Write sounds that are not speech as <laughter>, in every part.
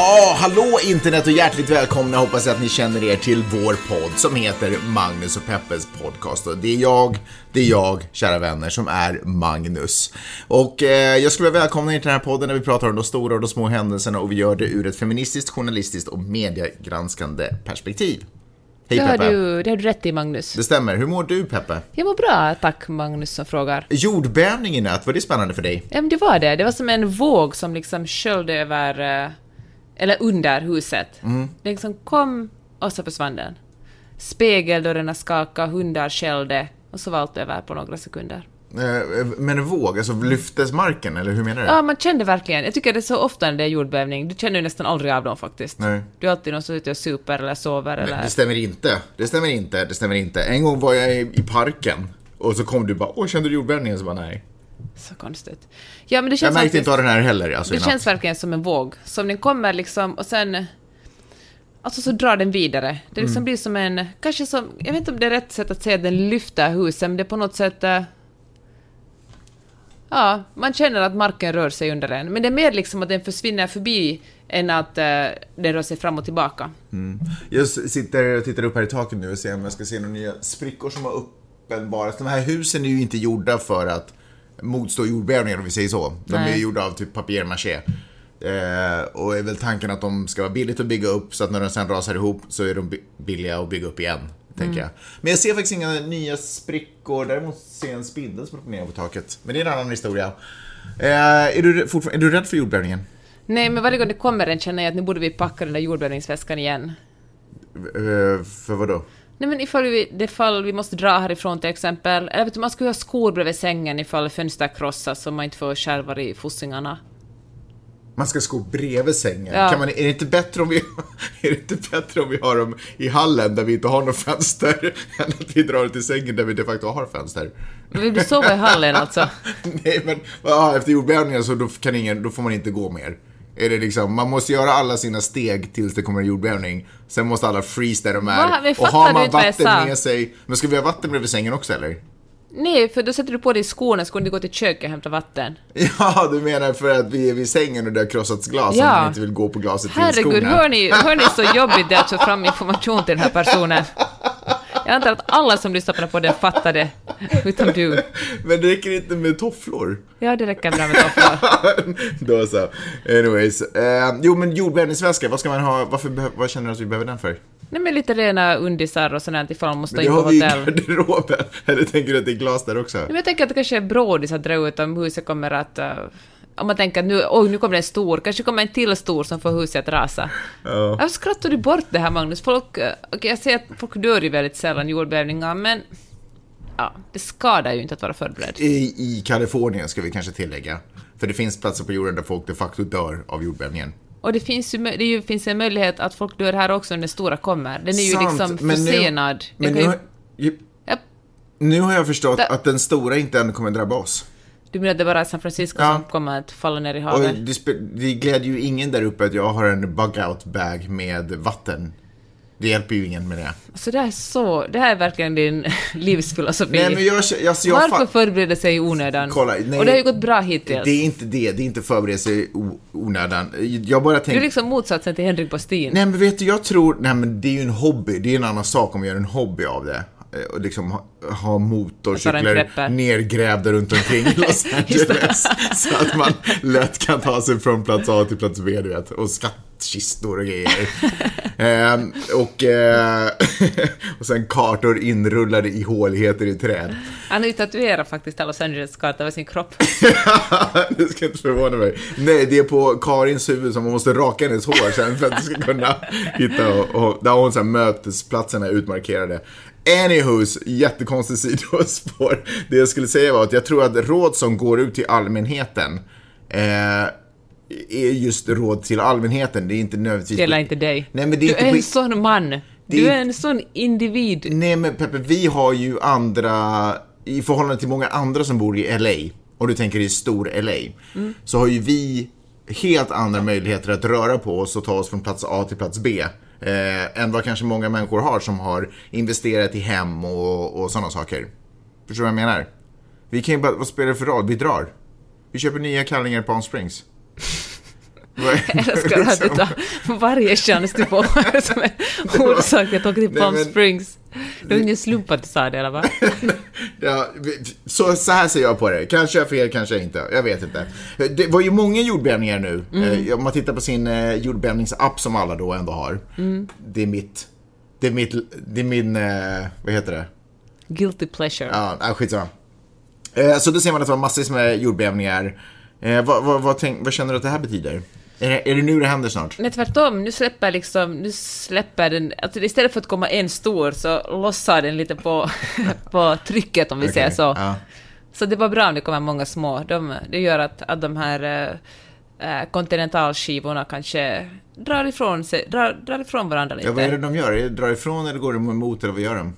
Ja, hallå internet och hjärtligt välkomna. Hoppas att ni känner er till vår podd som heter Magnus och Peppes podcast. Och det är jag, det är jag, kära vänner, som är Magnus. Och eh, jag skulle vilja välkomna er till den här podden där vi pratar om de stora och de små händelserna och vi gör det ur ett feministiskt, journalistiskt och mediegranskande perspektiv. Hej Det har, Peppe. du, det har du rätt i, Magnus. Det stämmer. Hur mår du Peppe? Jag mår bra, tack Magnus som frågar. Jordbävning i nöt, var det spännande för dig? Ja, men det var det. Det var som en våg som liksom sköljde över, eh, eller under huset. Mm. Det liksom kom och så försvann den. Spegeldörrarna skakade, hundar skällde och så var allt över på några sekunder. Eh, Men en våg, alltså lyftes marken eller hur menar du? Ja, man kände verkligen. Jag tycker det är så ofta när det är jordbävning. Du känner ju nästan aldrig av dem faktiskt. Nej. Du är alltid någon som är ute och super eller sover eller... Det stämmer inte. Det stämmer inte. Det stämmer inte. En gång var jag i, i parken och så kom du bara Åh, kände du jordbävningen? Så bara nej. Så konstigt. Ja, men det Jag känns märkte faktiskt... inte av den här heller. Alltså, Det känns verkligen som en våg. Som den kommer liksom och sen... Alltså så drar den vidare. Det liksom blir som en... Kanske som... Jag vet inte om det är rätt sätt att säga att den lyfter huset, men det är på något sätt... eh, Ja, man känner att marken rör sig under den. Men det är mer liksom att den försvinner förbi än att eh, den rör sig fram och tillbaka. Jag s- sitter och tittar upp här i taket nu och ser om jag ska se några nya sprickor som har uppenbarat. De här husen är ju inte gjorda för att motstå jordbävningar om vi säger så. De är Nej. ju gjorda av typ papier-maché. Eh, och är väl tanken att de ska vara billigt att bygga upp så att när de sen rasar ihop så är de bi- billiga att bygga upp igen. Tänker jag. Men jag ser faktiskt inga nya sprickor. Däremot ser jag en spindel som promenerar på taket. Men det är en annan historia. Eh, är, du, är du rädd för jordbävningen? Nej, men varje gång det kommer en känner jag att nu borde vi packa den där jordbävningsväskan igen. Eh, för vad då? Nej men ifall vi, det fall vi måste dra härifrån till exempel, eller vet du, man skulle ha skor bredvid sängen ifall fönster krossas så man inte får skärvar i fossingarna. Man ska sko bredvid sängen. Ja. Kan man, är, det inte bättre om vi, <laughs> är det inte bättre om vi har dem i hallen där vi inte har något fönster <laughs> än att vi drar det till sängen där vi de facto har fönster? Vill du sova i hallen alltså? <laughs> Nej, men ja, efter jordbävningen så då, kan ingen, då får man inte gå mer. Är det liksom, man måste göra alla sina steg tills det kommer en jordbävning. Sen måste alla freeze där de är. Va? Och har man vatten med sig... Men ska vi ha vatten bredvid sängen också eller? Nej, för då sätter du på dig skorna så kan du gå till köket och hämta vatten. <laughs> Ja, du menar för att vi är vid sängen och det har krossats glas och Ja. man inte vill gå på glaset till Herregud, skorna. hör ni, hör ni så <laughs> jobbigt det är att få fram information till den här personen? Jag antar att alla som lyssnar på den podden fattar det, utom du. Men det räcker inte med tofflor. Ja, det räcker bra med tofflor. <laughs> Då så. Anyways. Eh, jo, men jordbävningsväska, vad ska man ha? Varför vad känner du att vi behöver den för? Nej men lite rena undisar och sånt ifall man måste Men in det på har vi i hotell. garderoben. <laughs> Eller tänker du att det är glas där också? Men jag tänker att det kanske är brådis att dra ut om huset kommer att... eh, om man tänker att nu, oj, nu kommer en stor, kanske kommer en till stor som får huset att rasa. Ja. Varför skrattar du bort det här, Magnus? Folk... eh, Okej, jag säger att folk dör ju väldigt sällan i jordbävningar, men... Ja, det skadar ju inte att vara förberedd. I, I Kalifornien ska vi kanske tillägga. För det finns platser på jorden där folk de facto dör av jordbävningen. Och det finns ju, det ju, finns en möjlighet att folk dör här också när den stora kommer. Den är ju Sant, liksom men nu- försenad. Men nu, kan har- ju, ju- ja, nu har jag förstått Da- att den stora inte än kommer drabba oss. Du menar att det bara är San Francisco Ja. som kommer att falla ner i Och havet? det, spe- det glädjer ju ingen där uppe att jag har en bug-out bag med vatten. Det hjälper ju ingen med det. Så det här är så... Det här är verkligen din <laughs> livsfilosofi. Nej men jag, alltså jag Varför förbereda sig i onödan? Kolla, nej. och det har ju gått bra hittills. Det är inte det, det är inte förberedelse i o- onödan. Jag bara Du är tänker... liksom motsatsen till Henrik Postin. Nej men vet du, jag tror, nej men det är ju en hobby, det är en annan sak om vi gör en hobby av det. Eh, liksom ha, motorcyklar nergrävda runt omkring <laughs> Los Angeles. <laughs> så att man lätt kan ta sig från plats A till plats B, du vet. Och skattkistor och grejer. <laughs> Ehm, och, eh, och sen kartor inrullade i håligheter i träd. Han har ju tatuerat faktiskt Los Angeles-karta över sin kropp. det ska inte förvåna mig. Nej, det är på Karins huvud som man måste raka hennes hår sen för att du ska kunna hitta och, och där har hon så här mötesplatserna utmarkerade. Anywho's, jättekonstigt sidospår. Det jag skulle säga var att jag tror att råd som går ut till allmänheten eh, är just råd till allmänheten. Det är inte nödvändigtvis... Gäller inte dig. Nej, men det är du inte är en sån man. Du är- en sån individ. Nej men Peppe, vi har ju andra, i förhållande till många andra som bor i LA, och du tänker i stor LA, så har ju vi helt andra möjligheter att röra på oss och ta oss från plats A till plats B. Eh, än vad kanske många människor har som har investerat i hem och, och sådana saker. Förstår du vad jag menar? Vi kan ju bara, vad spelar det för roll? Vi drar. Vi köper nya kallingar i Palm Springs. <laughs> Jag älskar att du tar varje chans du får som <laughs> en orsak att åka till Palm Springs. Det var ingen slump att du sa det, eller va? <laughs> Ja, så, så här ser jag på det. Kanske jag fel, kanske inte. Jag vet inte. Det var ju många jordbävningar nu. Eh, Om man tittar på sin eh, jordbävningsapp som alla då ändå har. Det är mitt... Det är mitt... Det är min... Eh, vad heter det? Guilty pleasure. Ja, äh, skitsamma. Så då ser man att det var massvis med jordbävningar. Vad, vad, vad, tänk, vad känner du att det här betyder? Är det, är det nu det händer snart? Nej, tvärtom. Nu släpper liksom, nu släpper den, alltså istället för att komma en stor så lossar den lite på, <laughs> på trycket om vi säger Okej, så. Ja. Så det var bra om det kommer många små. De, det gör att, att de här äh, kontinentalskivorna kanske drar ifrån, sig, drar, drar ifrån varandra lite. ja, vad är det de gör? Är det Drar ifrån eller går de emot eller vad gör de?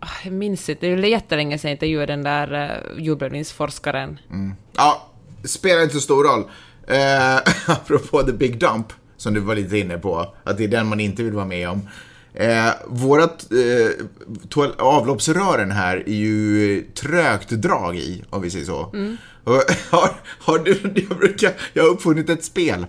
Ah, Jag minns inte, det är ju jättelänge sedan jag intervjuade den där uh, jordbävningsforskaren. Ja, spelar inte så stor roll. Eh, <laughs> apropå the big dump, som du var lite inne på, att det är den man inte vill vara med om. Eh, vårat eh, avloppsrören här är ju trögt drag i, om vi säger så. Och, <laughs> har, har du, jag, brukar, jag har uppfunnit ett spel.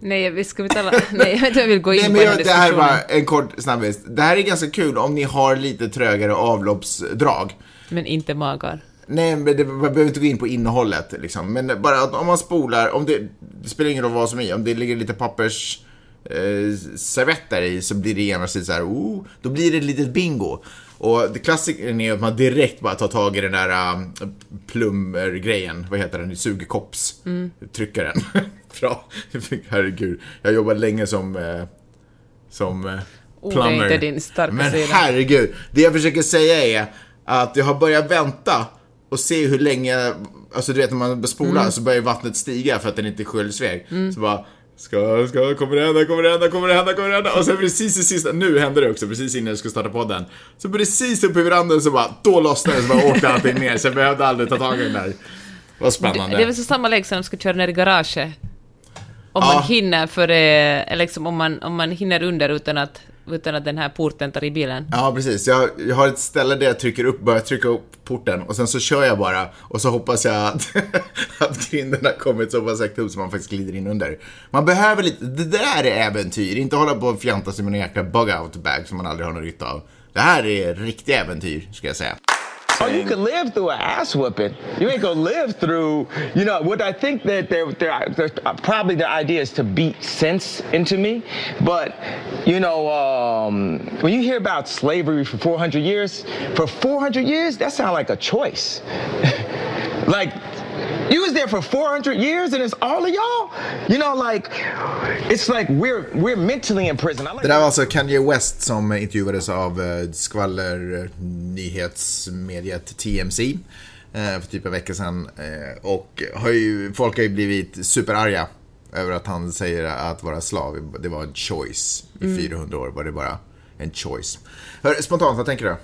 Nej, vi ska vi tala... <laughs> Nej, jag inte vill gå in Nej, på men den jag, det här bara en kort snabbis. Det här är ganska kul om ni har lite trögare avloppsdrag. Men inte magar. Nej, men det, man behöver inte gå in på innehållet liksom. Men bara att om man spolar, om det, det spelar ingen roll vad som är, om det ligger lite pappers eh, servetter i så blir det genast lite så här, oh, då blir det ett litet bingo. Och det klassikern är att man direkt bara tar tag i den där um, plummergrejen, vad heter den, sugkopps, trycker den. <laughs> Bra, herregud. Jag jobbat länge som, eh, som eh, Oh, det är plumber. inte din starka Men sida. herregud, det jag försöker säga är att jag har börjat vänta och se hur länge, alltså du vet när man spolar Mm. så börjar vattnet stiga för att den inte sköljs iväg. Så bara, ska, ska, kommer det hända, kommer det hända, kommer det hända, kommer det hända? Och sen precis i sista, nu hände det också, precis innan jag skulle starta podden. Så precis uppe i verandan så bara, då lossnade det så bara åkte allting ner, så jag behövde aldrig ta tag i den där. Vad Det, spännande. det är väl så samma läge som de ska köra ner i garaget. Om Ja. man hinner för det, eller liksom om man, om man hinner under utan att, utan att den här porten tar i bilen. Ja, precis. Jag, jag har ett ställe där jag trycker upp, börjar trycka upp porten och sen så kör jag bara och så hoppas jag att, <laughs> att har kommit så pass högt upp så man faktiskt glider in under. Man behöver lite, det där är äventyr, inte hålla på och fjanta sig med en jäkla bug-out bag som man aldrig har någon nytta av. Det här är riktiga äventyr, ska jag säga. Oh, you could live through an ass whooping. You ain't gonna live through, you know, what I think that they're, they're, they're probably the idea is to beat sense into me. But, you know, um, when you hear about slavery for 400 years, for 400 years, that sounds like a choice. <laughs> like, you was there for 400 years and it's all of y'all? You know, like, it's like we're, we're mentally in prison. Like Det där var alltså Kanye West som intervjuades av eh, skvaller eh, nyhetsmediet TMC eh, för typ en vecka sedan. Eh, och har ju, folk har ju blivit superarga över att han säger att vara slav, det var en choice. I 400 år var det bara en choice. Hör, spontant, vad tänker du?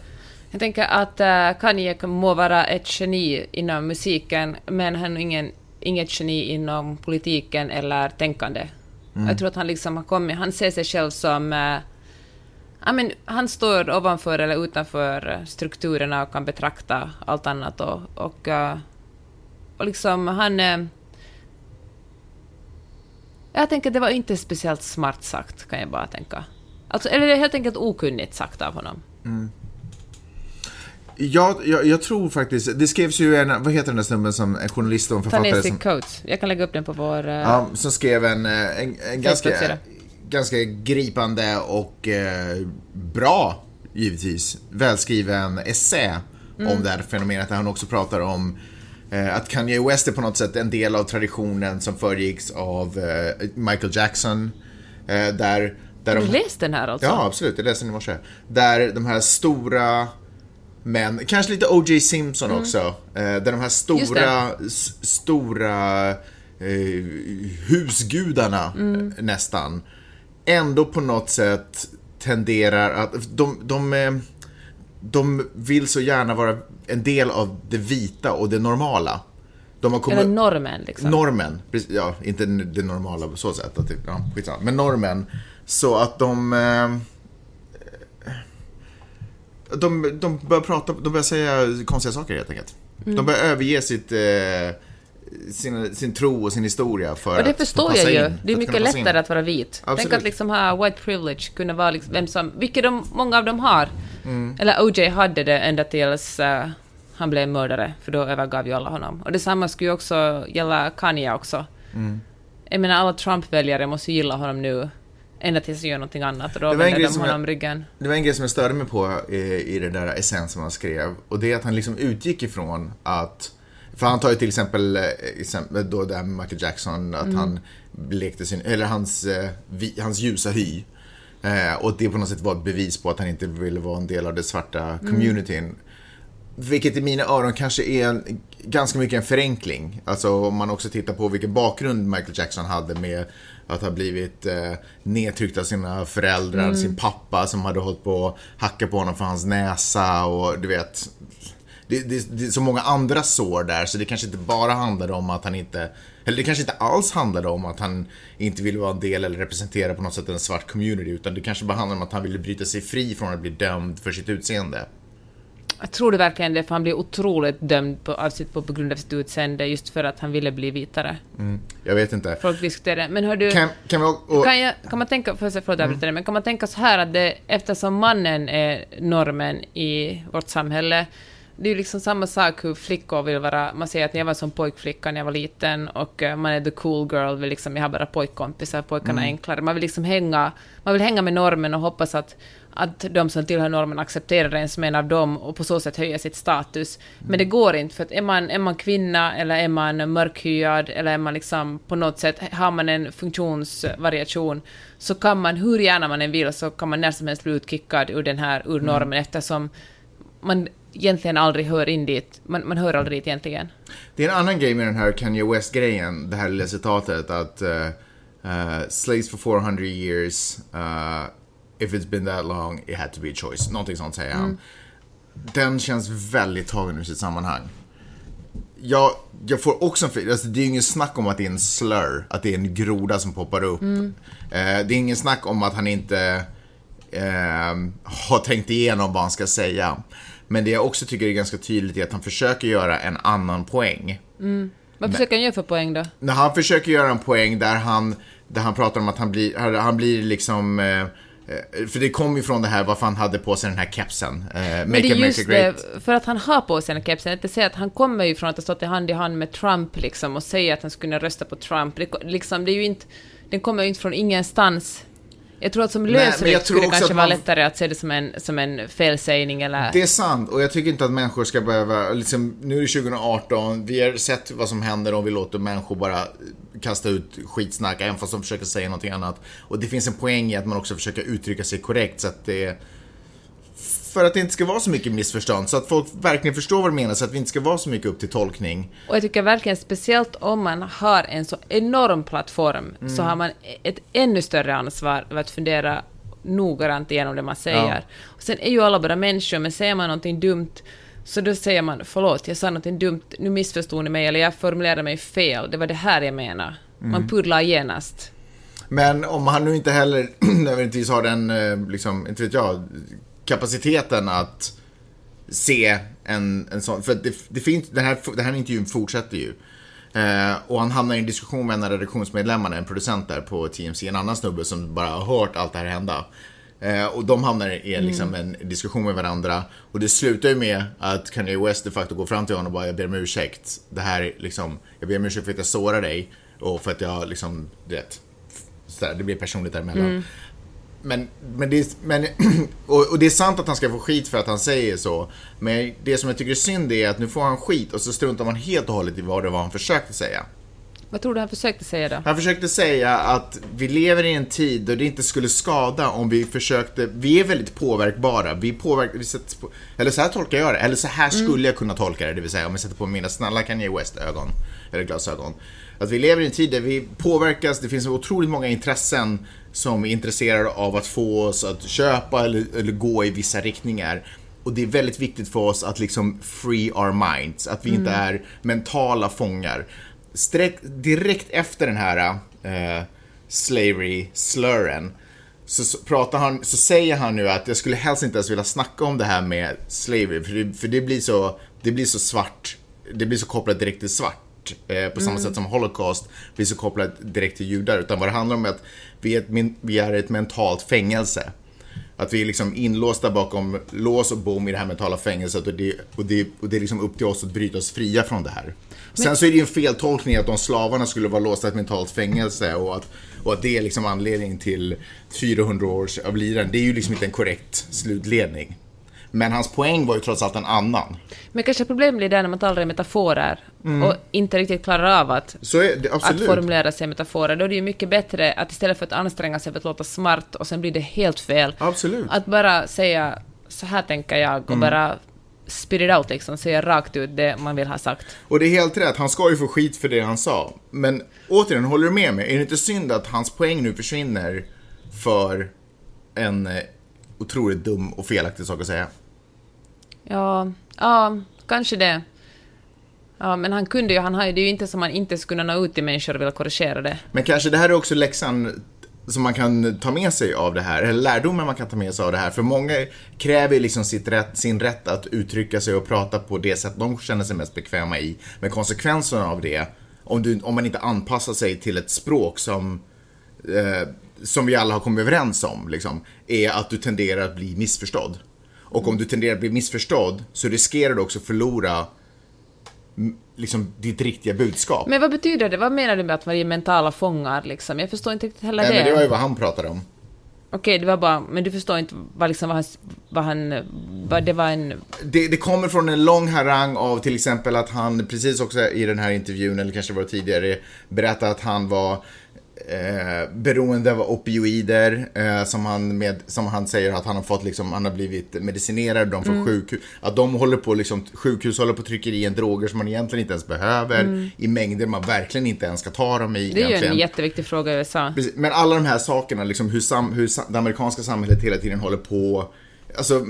Jag tänker att uh, Kanye må vara ett geni inom musiken, men han är ingen, inget geni inom politiken eller tänkande. Jag tror att han liksom har kommit, han ser sig själv som... eh, ja, men han står ovanför eller utanför eh, strukturerna och kan betrakta allt annat och, och, eh, och liksom han... eh, jag tänker att det var inte speciellt smart sagt, kan jag bara tänka. Alltså, eller helt enkelt okunnigt sagt av honom. Jag, jag, jag tror faktiskt, det skrevs ju en, vad heter den där snubben som, en journalist och en författare Ta-Nehisi som... Coates. Jag kan lägga upp den på vår... eh, Ja, som skrev en, eh, en, en ganska, ganska gripande och eh, bra, givetvis, välskriven essä Mm. om det här fenomenet där han också pratar om eh, att Kanye West är på något sätt en del av traditionen som föregicks av eh, Michael Jackson. Eh, där, där Har de, du läst den här alltså? Ja, absolut. Jag läste den i morse. Där de här stora män, kanske lite O.J. Simpson också, eh, där de här stora, stora eh, husgudarna eh, nästan, ändå på något sätt tenderar att, de, de, eh, de vill så gärna vara en del av det vita och det normala. De har kommit... Eller normen liksom. Normen, ja, inte det normala på så sätt. Att det, ja, skitsamma. Men normen, så att de... Eh, de, de börjar prata, de börjar säga konstiga saker helt enkelt. Mm. De börjar överge sitt, eh, sin, sin tro och sin historia för Och det att förstår jag ju. in, Det är att mycket passa in. lättare att vara vit. Absolut. Tänk att liksom ha white privilege, kunna vara liksom vem som... Vilket de, många av dem har. Mm. Eller OJ hade det ända tills eh, han blev mördare, för då övergav ju alla honom. Och detsamma skulle ju också gälla Kanye också. Mm. Jag menar, alla Trump-väljare måste ju gilla honom nu, ända tills han gör någonting annat, och då vänder de som honom jag- ryggen. Det var en grej som jag störde mig på i, i den där essän som han skrev. Och det är att han liksom utgick ifrån att... För han tar ju till exempel, eh, exempel då det här med Michael Jackson, att han lekte sin, eller hans, eh, vi, hans ljusa hy. Eh, och det på något sätt var ett bevis på att han inte ville vara en del av det svarta communityn. Vilket i mina öron kanske är en, ganska mycket en förenkling. Alltså om man också tittar på vilken bakgrund Michael Jackson hade med att ha blivit eh, nedtryckt av sina föräldrar, sin pappa som hade hållit på att hacka på honom för hans näsa och du vet. Det, det, det är så många andra sår där så det kanske inte bara handlade om att han inte eller det kanske inte alls handlade om att han inte ville vara en del eller representera på något sätt en svart community utan det kanske bara handlade om att han ville bryta sig fri från att bli dömd för sitt utseende. Jag tror det verkligen det, för han blev otroligt dömd på, av sitt, på, på grund av sitt utseende, just för att han ville bli vitare. Jag vet inte. Folk diskuterar Men hör du... Kan, kan vi, och, Kan, jag, kan man tänka, förlåt förlåt jag dig, men kan man tänka så här att det, eftersom mannen är normen i vårt samhälle, det är ju liksom samma sak hur flickor vill vara, man säger att jag var som pojkflicka när jag var liten och eh, man är the cool girl, vill liksom, jag har bara pojkkompisar, pojkarna är enklare. Man vill liksom hänga, man vill hänga med normen och hoppas att, att de som tillhör normen accepterar en som en av dem och på så sätt höja sitt status. Men det går inte, för att är man, är man kvinna eller är man mörkhyad eller är man liksom på något sätt, har man en funktionsvariation så kan man, hur gärna man än vill, så kan man när som helst bli utkickad ur den här, ur normen eftersom man egentligen aldrig hör in dit, man, man hör aldrig dit egentligen. Det är en annan grej med den här Kanye West-grejen, det här lilla citatet att uh, uh, slaves for 400 years, uh, if it's been that long, it had to be a choice. Någonting sånt säger han. Den känns väldigt tagen ur sitt sammanhang. Jag, jag får också en alltså det är ju ingen snack om att det är en slur, att det är en groda som poppar upp. Eh, det är ingen snack om att han inte eh, har tänkt igenom vad han ska säga. Men det jag också tycker är ganska tydligt är att han försöker göra en annan poäng. Vad försöker han göra för poäng då? När han försöker göra en poäng där han, där han pratar om att han blir, han blir liksom eh, för det kom ju från det här varför han hade på sig den här kepsen. Eh, Make Men det är just det, för att han har på sig den här kepsen, inte säga att han kommer ju från att ha stått i hand i hand med Trump liksom och säger att han skulle rösta på Trump. Det, liksom, det är ju inte, den kommer ju inte från ingenstans. Jag tror att som lösryckt skulle det kanske vara man- lättare att se det som en, som en felsägning eller... Det är sant och jag tycker inte att människor ska behöva, liksom, nu är det 2018, vi har sett vad som händer om vi låter människor bara kasta ut skitsnack även fast de försöker säga någonting annat. Och det finns en poäng i att man också försöker uttrycka sig korrekt så att det för att det inte ska vara så mycket missförstånd, så att folk verkligen förstår vad det menas, så att vi inte ska vara så mycket upp till tolkning. Och jag tycker verkligen speciellt om man har en så enorm plattform Mm. så har man ett ännu större ansvar att fundera noggrant igenom det man säger. Ja. Och sen är ju alla bara människor, men säger man någonting dumt så då säger man förlåt, jag sa någonting dumt, nu missförstod ni mig eller jag formulerade mig fel, det var det här jag menade. Mm. Man pudlar genast. Men om han nu inte heller <clears throat> nödvändigtvis har den, eh, liksom, inte vet jag, kapaciteten att se en, en sån, för det, det finns, den här, den här intervjun fortsätter ju. Eh, och han hamnar i en diskussion med en av redaktionsmedlemmarna, en producent där på TMC, en annan snubbe som bara har hört allt det här hända. Eh, och de hamnar i en, liksom, en diskussion med varandra. Och det slutar ju med att Kanye West de facto går fram till honom och bara jag ber om ursäkt. Det här är liksom, jag ber om ursäkt för att jag sårar dig och för att jag liksom, du vet, sådär, det blir personligt däremellan. Men, men, det, men <clears throat> och, och det är sant att han ska få skit för att han säger så. Men det som jag tycker är synd är att nu får han skit och så struntar man helt och hållet i vad det var han försökte säga. Vad tror du han försökte säga då? Han försökte säga att vi lever i en tid då det inte skulle skada om vi försökte, vi är väldigt påverkbara, vi påverkar, vi sätter på, eller så här tolkar jag det, eller så här skulle jag kunna tolka det, det vill säga om jag sätter på mina snälla Kanye West-ögon, eller glasögon. Att vi lever i en tid där vi påverkas, det finns otroligt många intressen som är intresserade av att få oss att köpa eller, eller gå i vissa riktningar. och det är väldigt viktigt för oss att liksom free our minds, att vi inte är mentala fångar. Sträck, direkt efter den här eh, slavery slurren så, så, pratar han, så säger han nu att jag skulle helst inte ens vilja snacka om det här med slavery, för det, för det, blir, så, det blir så svart, det blir så kopplat direkt till svart. Eh, på samma sätt som Holocaust blir så kopplat direkt till judar. Utan vad det handlar om är att vi är ett, vi är ett mentalt fängelse. Att vi är liksom inlåsta bakom lås och bom i det här mentala fängelset och det, och det, och det är liksom upp till oss att bryta oss fria från det här. Sen så är det ju en feltolkning att de slavarna skulle vara låsta i ett mentalt fängelse och att, och att det är liksom anledningen till 400 års av lidande. Det är ju liksom inte en korrekt slutledning. Men hans poäng var ju trots allt en annan. Men kanske problemet blir där när man talar i metaforer och inte riktigt klarar av att, det att formulera sig i metaforer. Då är det ju mycket bättre att istället för att anstränga sig för att låta smart och sen blir det helt fel, Absolut. att bara säga så här tänker jag och bara spit it out liksom, säga rakt ut det man vill ha sagt. Och det är helt rätt, han ska ju få skit för det han sa. Men återigen, håller du med mig? Är det inte synd att hans poäng nu försvinner för en eh, otroligt dum och felaktig sak att säga? Ja, ja, kanske det. Ja, men han kunde ju, han har ju, det är ju inte som man inte skulle kunna nå ut till människor och vilja korrigera det. Men kanske det här är också läxan som man kan ta med sig av det här, eller lärdomen man kan ta med sig av det här. För många kräver liksom sitt rätt, sin rätt att uttrycka sig och prata på det sätt de känner sig mest bekväma i. Men konsekvenserna av det, om, du, om man inte anpassar sig till ett språk som, eh, som vi alla har kommit överens om, liksom, är att du tenderar att bli missförstådd. Och om du tenderar att bli missförstådd så riskerar du också förlora m- liksom, ditt riktiga budskap. Men vad betyder det? Vad menar du med att vara mentala fångar liksom? Jag förstår inte riktigt heller Nej, det. men det var ju vad han pratade om. Okej, det var bara, men du förstår inte vad liksom vad han, vad han, vad det var en, Det, det kommer från en lång harang av till exempel att han precis också i den här intervjun, eller kanske var tidigare, berättade att han var eh, beroende av opioider eh, som, han med, som han säger att han har fått liksom, han har blivit medicinerad, de Mm. får sjukhus, att de håller på liksom, sjukhus håller på och trycker i en droger som man egentligen inte ens behöver, i mängder man verkligen inte ens ska ta dem i Mm. det är ju en jätteviktig fråga i USA. Precis, men alla de här sakerna, liksom hur, sam, hur sam, det amerikanska samhället hela tiden håller på Alltså,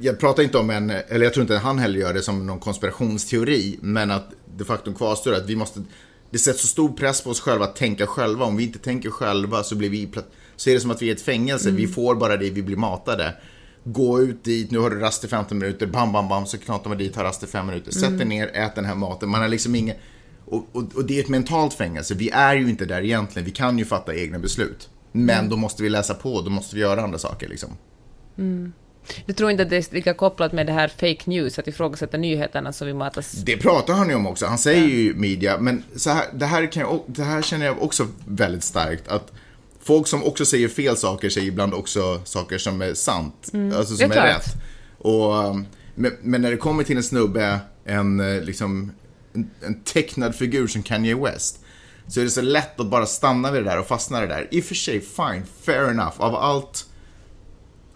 jag pratar inte om en, eller jag tror inte han heller gör det som någon konspirationsteori, men att de facto kvarstår att vi måste, det sätts så stor press på oss själva att tänka själva. Om vi inte tänker själva så blir vi, så är det som att vi är ett fängelse, vi får bara det vi blir matade. Gå ut dit, nu har du rast i 15 minuter, bam, bam, bam, så knatar man dit, har rast i 5 minuter. Sätt dig ner, ät den här maten. Man har liksom inget... Och, och, och det är ett mentalt fängelse. Vi är ju inte där egentligen. Vi kan ju fatta egna beslut. Men då måste vi läsa på, då måste vi göra andra saker liksom. Du tror inte att det är lika kopplat med det här fake news, att ifrågasätta nyheterna som vi matas... Det pratar han ju om också. Han säger ju media, men så här, det, här kan jag, det här känner jag också väldigt starkt. Att folk som också säger fel saker säger ibland också saker som är sant. Alltså som är är, rätt. Och, um, men, men när det kommer till en snubbe, en, eh, liksom, en, en tecknad figur som Kanye West. Så är det så lätt att bara stanna vid det där och fastna i det där. I och för sig, fine, fair enough. Av allt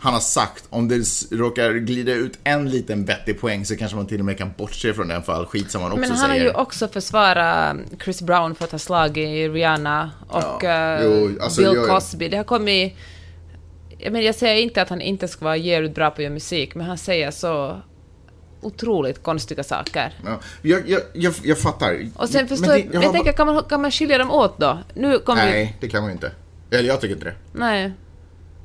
han har sagt, om det råkar glida ut en liten vettig poäng så kanske man till och med kan bortse från den för all skit som han också Men han har säger. ju också försvarat Chris Brown för att ha slagit Rihanna och Ja, eh, jo, alltså, Bill jag- Cosby. Det har kommit... Jag, men jag säger inte att han inte ska vara jävligt bra på att göra musik, men han säger så otroligt konstiga saker. Ja, jag, jag, jag, jag fattar. Och sen Men förstår det- jag, har jag tänker, kan man, kan man skilja dem åt då? Nu kommer vi... Nej, det kan man inte. Eller jag tycker inte det. Nej.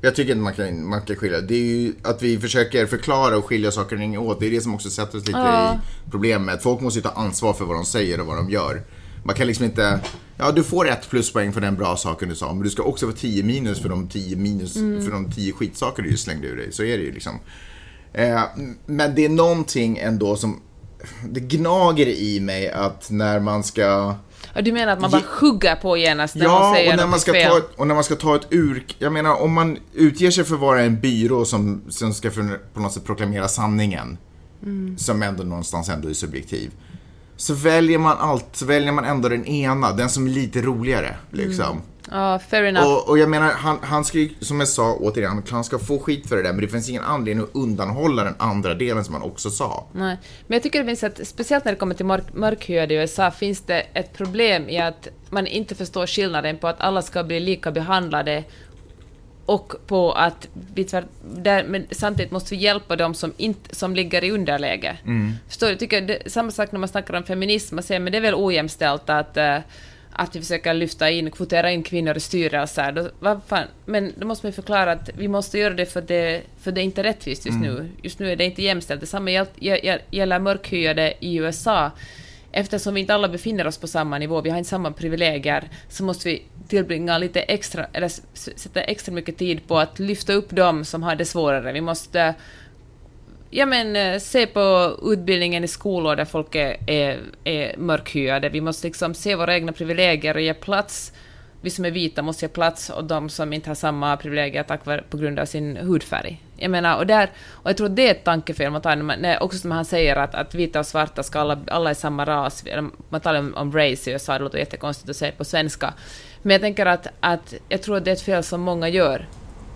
Jag tycker inte man kan, man kan skilja. Det är ju att vi försöker förklara och skilja saker och ting åt. Det är det som också sätter oss lite Ja. i problemet. Folk måste ju ta ansvar för vad de säger och vad de gör. Man kan liksom inte... Ja, du får ett pluspoäng för den bra saken du sa, men du ska också få 10 minus för de 10 minus Mm. för de 10 skitsaker du just slängde ur dig. Så är det ju liksom. Eh, men det är någonting ändå som... Det gnager i mig att när man ska... Du menar att man bara hugger på genast när man Ja, säger och när, man ska fel? ta ett, och när man ska ta ett ur... Jag menar, om man utger sig för att vara en byrå som, som ska för, på något sätt proklamera sanningen, Mm. som ändå någonstans ändå är subjektiv, så väljer man allt, så väljer man ändå den ena, den som är lite roligare, liksom. Ja, fair enough. Och, och jag menar, han, han ska ju, som jag sa återigen, han ska få skit för det där, men det finns ingen anledning att undanhålla den andra delen som han också sa. Nej. Men jag tycker det finns ett, speciellt när det kommer till mörk, mörkhyade i USA, finns det ett problem i att man inte förstår skillnaden på att alla ska bli lika behandlade och på att vi tvär- där, men samtidigt måste vi hjälpa dem som, inte, som ligger i underläge. Förstår du? Jag tycker det, samma sak när man snackar om feminism, man säger men det är väl ojämställt att, eh, att vi försöker lyfta in, kvotera in kvinnor i styrelser. Då, vad fan? Men då måste man ju förklara att vi måste göra det för det, för det är inte rättvist just nu. Just nu är det inte jämställt. Detsamma gäll- gäll- gäller mörkhyade i USA. Eftersom vi inte alla befinner oss på samma nivå, vi har inte samma privilegier, så måste vi tillbringa lite extra, eller sätta extra mycket tid på att lyfta upp dem som har det svårare. Vi måste ja, men, eh, se på utbildningen i skolor där folk är, är, är mörkhyade. Vi måste liksom se våra egna privilegier och ge plats. Vi som är vita måste ge plats åt de som inte har samma privilegier tack vare, på grund av sin hudfärg. Jag menar, och, där, och jag tror att det är ett tankefel man tar, när man, också som han säger att, att vita och svarta ska alla, alla är samma ras. Man talar om, om race i USA, det låter jättekonstigt att säga på svenska. Men jag tänker att, att jag tror att det är ett fel som många gör.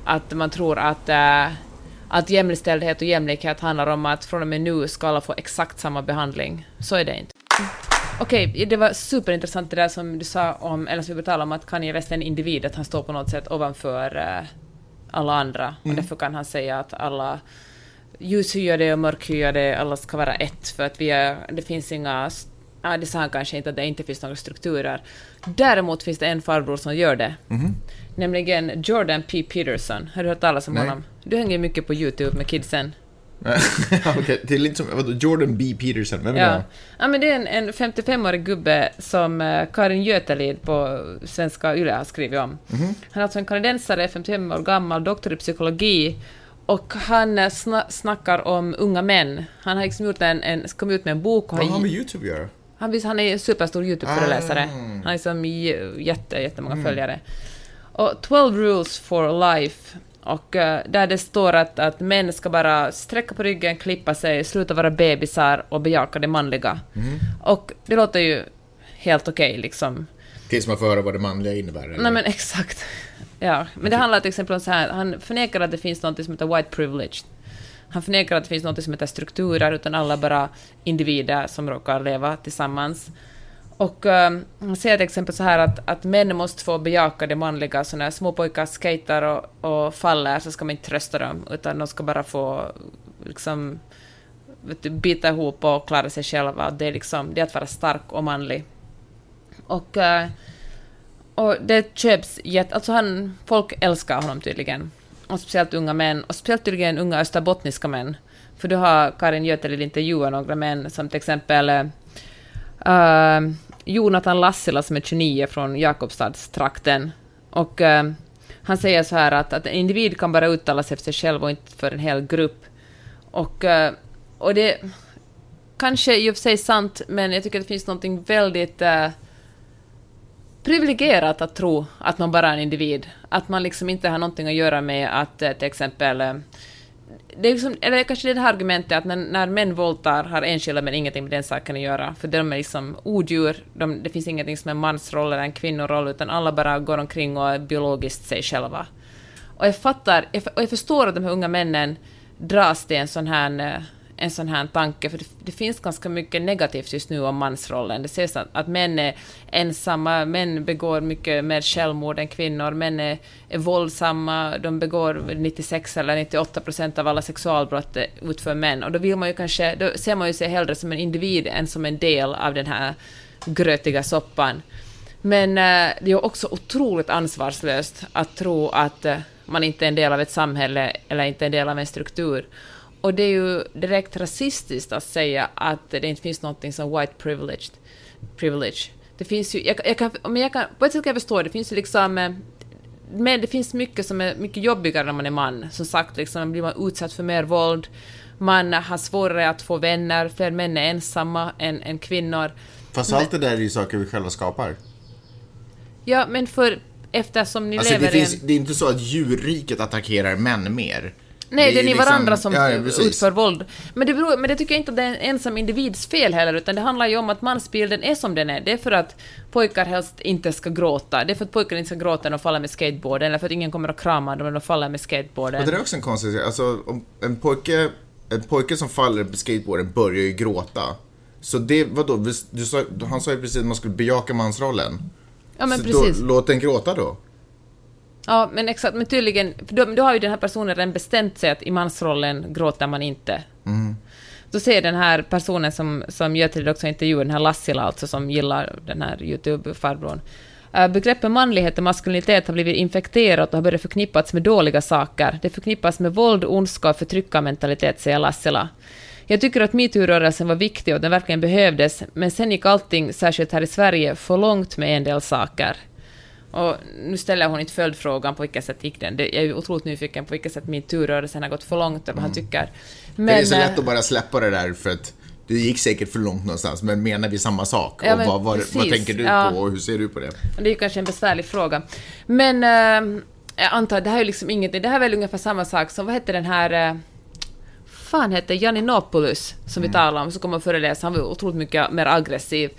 Att man tror att äh, att jämställdhet och jämlikhet handlar om att från och med nu ska alla få exakt samma behandling. Så är det inte. Okej, det var superintressant det där som du sa om, eller som vi talade om, att Kanye West är en individ, att han står på något sätt ovanför eh, alla andra. Och därför kan han säga att alla ljushyade och mörkhyade, alla ska vara ett, för att vi är, det finns inga Ja, det sa han kanske inte, att det inte finns några strukturer. Däremot finns det en farbror som gör det. Nämligen Jordan P. Peterson. Har du hört talas om Nej. honom? Du hänger mycket på YouTube med kidsen. <laughs> Okej, det är lite som, vadå, Jordan B. Peterson, vem är Ja. det? ja, men det är en, en 55-årig gubbe som eh, Karin Götelid på Svenska Yle har skrivit om. Han är alltså en kanadensare, 55 år gammal, doktor i psykologi. Och han eh, sna snackar om unga män. Han har liksom gjort en, en, kom ut med en bok och Vad har han med YouTube att göra? han, han är en superstor YouTube-föreläsare. Ah. Han har liksom jätte, jättemånga följare. Och 12 rules for life. Och eh, där det står att, att män ska bara sträcka på ryggen, klippa sig, sluta vara bebisar och bejaka det manliga. Och det låter ju helt okej liksom. Tills man får höra vad det manliga innebär. Eller? Nej men exakt. Ja, men det handlar till exempel om så här, han förnekar att det finns något som heter white privilege. Han förnekar att det finns något som heter strukturer, utan alla bara individer som råkar leva tillsammans. Och ehm, um, han säger till exempel så här att, att män måste få bejaka det manliga, så när små pojkar skater och, och faller så ska man inte trösta dem, utan de ska bara få liksom vet du, bita ihop och klara sig själva. Det är, liksom, det är att vara stark och manlig. Och, uh, och det köps jätte... Alltså han, folk älskar honom tydligen. Och speciellt unga män, och speciellt tydligen unga österbottniska män. För du har Karin Götelid intervjuat några män, som till exempel uh, Jonathan Lassila som är 29 från Jakobstadstrakten. Och eh, han säger så här att, att en individ kan bara uttala sig för sig själv och inte för en hel grupp. Och, eh, och det kanske i och för sig sant, men jag tycker att det finns något väldigt eh, privilegierat att tro att man bara är en individ. Att man liksom inte har någonting att göra med att eh, till exempel eh, det är liksom, eller kanske det här argumentet att när, när män våldtar har enskilda män ingenting med den saken att göra, för de är liksom odjur, de, det finns ingenting som är mansroll eller en kvinnoroll, utan alla bara går omkring och är biologiskt sig själva. Och jag fattar, jag, och jag förstår att de här unga männen dras till en sån här, eh, en sån här tanke, för det, det finns ganska mycket negativt just nu om mansrollen. Det sägs att, att män är ensamma, män begår mycket mer självmord än kvinnor, män är, är våldsamma, de begår 96 eller 98 procent av alla sexualbrott utför män. Och då vill man ju kanske, då ser man ju sig hellre som en individ än som en del av den här grötiga soppan. Men äh, det är också otroligt ansvarslöst att tro att äh, man inte är en del av ett samhälle eller inte en del av en struktur. Och det är ju direkt rasistiskt att säga att det inte finns någonting som white privilege. privilege. Det finns ju, jag, jag kan, men jag kan, på ett sätt kan jag förstå, det finns ju liksom eh, men det finns mycket som är mycket jobbigare när man är man. Som sagt, liksom, blir man utsatt för mer våld, man har svårare att få vänner, fler män är ensamma än, än kvinnor. Fast allt det där är ju saker vi själva skapar. Ja, men för eftersom ni Alltså, lever det, i en... det är inte så att djurriket attackerar män mer. Nej, det är ju ni liksom- varandra som ja, utför våld. Men det, beror, men det tycker jag inte att det är en ensam individs fel heller, utan det handlar ju om att mansbilden är som den är. Det är för att pojkar helst inte ska gråta. Det är för att pojkar inte ska gråta när de faller med skateboarden, eller för att ingen kommer att krama dem när de faller med skateboarden. Men det är också en konstig sak. Alltså, om en pojke, en pojke som faller på skateboarden börjar ju gråta. Så det, vadå, du sa, han sa ju precis att man skulle bejaka mansrollen. ja, men så precis. Då, låt den gråta då. Ja, men exakt. Men tydligen, för då, då har ju den här personen redan bestämt sig att i mansrollen gråter man inte. Då säger den här personen som, som Götrid också intervjuar, den här Lassila alltså, som gillar den här YouTube-farbrorn. Uh, begreppet manlighet och maskulinitet har blivit infekterat och har börjat förknippats med dåliga saker. Det förknippas med våld, ondska och förtryckarmentalitet, säger Lassila. Jag tycker att metoo-rörelsen var viktig och den verkligen behövdes, men sen gick allting, särskilt här i Sverige, för långt med en del saker. Och nu ställer hon inte följdfrågan på vilket sätt gick den. Det- Jag är otroligt nyfiken på vilket sätt metoo-rörelsen har gått för långt och vad han tycker. Men, det är så eh, lätt att bara släppa det där för att det gick säkert för långt någonstans, men menar vi samma sak? Ja, och vad, vad, vad tänker du ja. på och hur ser du på det? Det är ju kanske en besvärlig fråga. Men eh, jag antar att det här är liksom inget... Det här är väl ungefär samma sak som, vad hette den här... Eh, fan hette Janinopoulos, som vi talade om, som kom och föreläsa. Han var otroligt mycket mer aggressiv.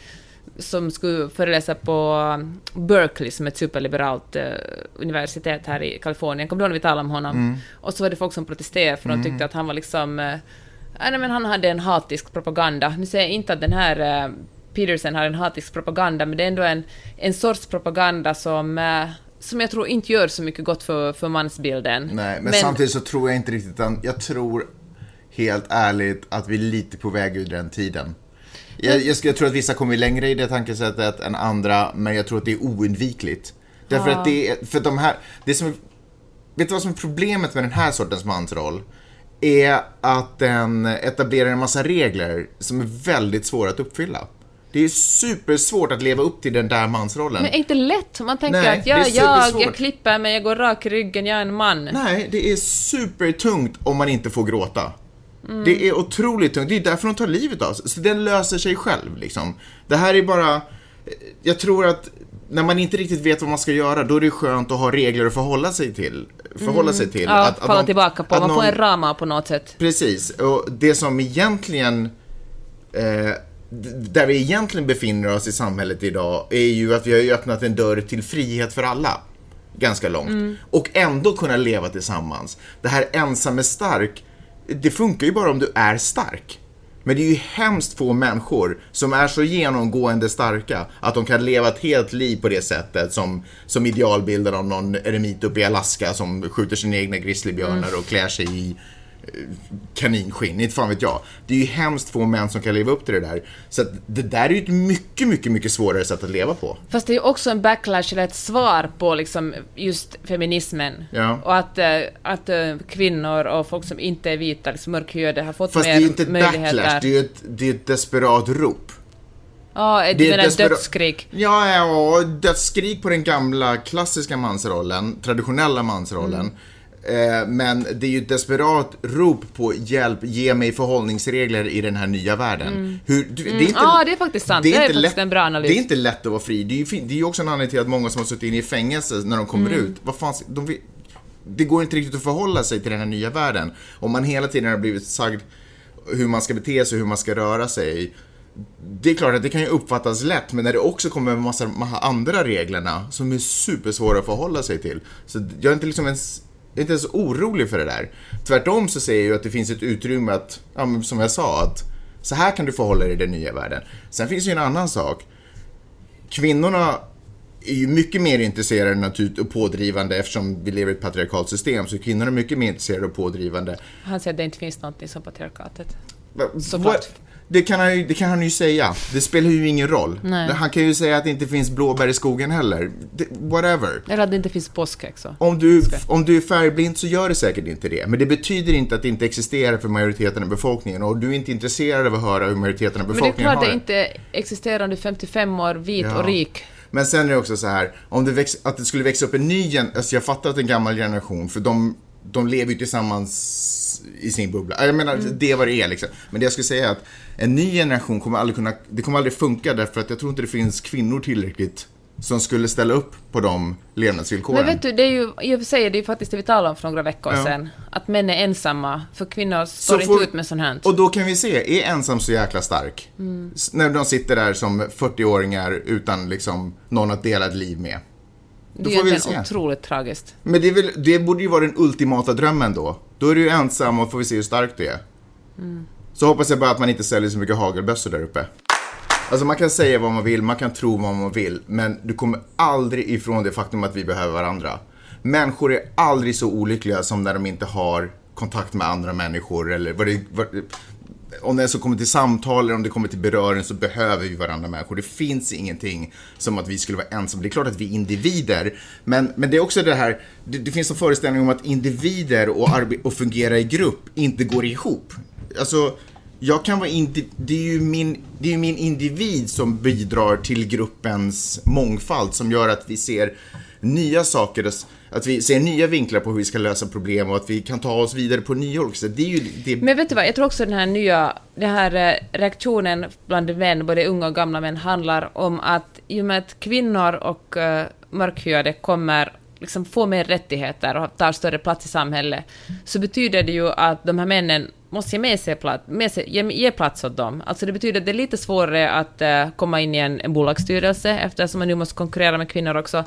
Som skulle föreläsa på eh, Berkeley, som är ett superliberalt eh, universitet här i Kalifornien. Kommer du ihåg när vi talade om honom? Och så var det folk som protesterade, för de tyckte att han var liksom... Eh, nej, men han hade en hatisk propaganda. Nu säger jag inte att den här eh, Peterson har en hatisk propaganda, men det är ändå en, en sorts propaganda som, eh, som jag tror inte gör så mycket gott för, för mansbilden. Nej, men, samtidigt så tror jag inte riktigt jag tror helt ärligt att vi är lite på väg ur den tiden. Jag, jag, jag tror att vissa kommer längre i det tankesättet än andra, men jag tror att det är oundvikligt. Därför att det är, för de här, det som är, vet du vad som är problemet med den här sortens mansroll? Är att den etablerar en massa regler som är väldigt svåra att uppfylla. Det är supersvårt att leva upp till den där mansrollen. Men är inte lätt? Man tänker Nej, att ja, jag, supersvårt. jag klipper mig, jag går rak i ryggen, jag är en man. Nej, det är supertungt om man inte får gråta. Det är otroligt tungt. Det är därför de tar livet av sig. Så den löser sig själv liksom. Det här är bara... Jag tror att när man inte riktigt vet vad man ska göra, då är det skönt att ha regler att förhålla sig till. Förhålla sig till. Ja, Att- att falla någon- tillbaka på. att Man får någon- en rama på något sätt. Precis, och det som egentligen eh, där vi egentligen befinner oss i samhället idag är ju att vi har ju öppnat en dörr till frihet för alla. Ganska långt. Och ändå kunna leva tillsammans. Det här ensam är stark, det funkar ju bara om du är stark. Men det är ju hemskt få människor som är så genomgående starka att de kan leva ett helt liv på det sättet som, som idealbilden av någon eremit uppe i Alaska som skjuter sina egna grizzlybjörnar och klär sig i kaninskinn, inte fan vet jag. Det är ju hemskt få män som kan leva upp till det där. Så att det där är ju ett mycket, mycket, mycket svårare sätt att leva på. Fast det är ju också en backlash eller ett svar på liksom just feminismen. Ja. Och att, eh, att eh, kvinnor och folk som inte är vita, liksom mörkhyade, har fått Fast det mer är ju inte ett möjligheter. backlash, det är ett, det är ett desperat rop. Ja, Det du är menar despera- dödsskrik. Ja, ja, dödsskrik på den gamla klassiska mansrollen, traditionella mansrollen. Eh, men det är ju ett desperat rop på hjälp, ge mig förhållningsregler i den här nya världen. Hur, du, det är inte, Ja, det är faktiskt sant. Det är inte faktiskt en bra analys. Det är inte lätt att vara fri. Det är ju det är också en anledning till att många som har suttit inne i fängelse när de kommer Mm. ut, vad fan, de det går inte riktigt att förhålla sig till den här nya världen. Om man hela tiden har blivit sagd hur man ska bete sig, hur man ska röra sig. Det är klart att det kan ju uppfattas lätt, men när det också kommer en massa, massa andra reglerna som är supersvåra att förhålla sig till. Så jag är inte liksom ens, är inte ens orolig för det där. Tvärtom så säger jag ju att det finns ett utrymme att, ja, som jag sa, att så här kan du förhålla dig i den nya världen. Sen finns ju en annan sak. Kvinnorna är ju mycket mer intresserade och pådrivande eftersom vi lever i ett patriarkalt system. Så kvinnor är mycket mer intresserade och pådrivande. Han säger att det inte finns någonting som patriarkatet. Såklart. Det kan, han, ju- det kan han ju säga. Det spelar ju ingen roll. Nej. Han kan ju säga att det inte finns blåbär i skogen heller. Det, whatever. Eller att det inte finns påskägg. Om du, om du är färgblind så gör det säkert inte det. Men det betyder inte att det inte existerar för majoriteten av befolkningen. Och du är inte intresserad av att höra hur majoriteten av Men det är befolkningen klart har det inte existerar om du är 55 år, vit Ja. och rik. Men sen är det också så här, om det väx, att det skulle växa upp en ny gen, alltså jag fattar att en gammal generation, för de, de lever ju tillsammans i sin bubbla. Jag menar, det är vad det är liksom. Men det jag skulle säga är att en ny generation kommer aldrig kunna, det kommer aldrig funka därför att jag tror inte det finns kvinnor tillräckligt som skulle ställa upp på de levnadsvillkoren. Men vet du, det är ju, i och för sig, det är ju faktiskt det vi talade om för några veckor Ja. sedan. Att män är ensamma, för kvinnor står inte får- ut med sånt här. Och då kan vi se, är ensam så jäkla stark? S- När de sitter där som 40-åringar utan liksom någon att dela ett liv med. Det är egentligen otroligt tragiskt. Men det, väl, det borde ju vara den ultimata drömmen då. Då är du ju ensam och får vi se hur stark du är. Så hoppas jag bara att man inte säljer så mycket hagelbössor där uppe. Alltså man kan säga vad man vill, man kan tro vad man vill, men du kommer aldrig ifrån det faktum att vi behöver varandra. människor är aldrig så olyckliga som när de inte har kontakt med andra människor eller vad det, vad, om det så kommer till samtal eller om det kommer till beröring så behöver vi varandra människor. Det finns ingenting som att vi skulle vara ensamma. Det är klart att vi är individer, men, men det är också det här, det, det finns en föreställning om att individer och, och fungera i grupp inte går ihop. Alltså, jag kan vara indi- det, är ju min, det är ju min individ som bidrar till gruppens mångfald som gör att vi ser nya saker, att vi ser nya vinklar på hur vi ska lösa problem och att vi kan ta oss vidare på nya också. Det är ju det, Men vet du vad, jag tror också den här nya, den här eh, reaktionen bland män, både unga och gamla män, handlar om att i och med att kvinnor och uh, mörkhyade kommer liksom få mer rättigheter och tar större plats i samhället, så betyder det ju att de här männen måste ge med sig plats, med sig, ge, ge plats åt dem. Alltså det betyder att det är lite svårare att uh, komma in i en, en bolagsstyrelse eftersom man nu måste konkurrera med kvinnor också.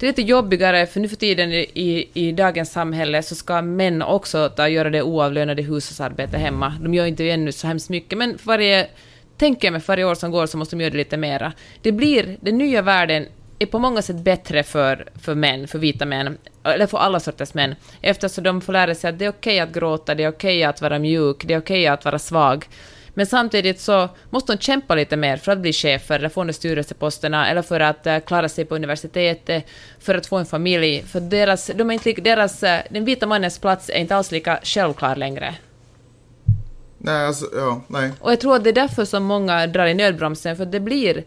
Det är lite jobbigare, för nu för tiden i, i dagens samhälle så ska män också ta, göra det oavlönade hushållsarbete hemma. De gör inte ännu så hemskt mycket, men varje, tänker jag mig, för varje år som går så måste de göra det lite mera. Det blir, den nya världen är på många sätt bättre för, för män, för vita män, eller för alla sorters män, eftersom de får lära sig att det är okej okay att gråta, det är okej okay att vara mjuk, det är okej okay att vara svag. Men samtidigt så måste de kämpa lite mer för att bli chefer eller få de styrelseposterna eller för att uh, klara sig på universitetet, för att få en familj. För deras, de är inte deras, uh, den vita mannens plats är inte alls lika självklar längre. Nej, alltså, ja, nej. Och jag tror att det är därför som många drar i nödbromsen, för det blir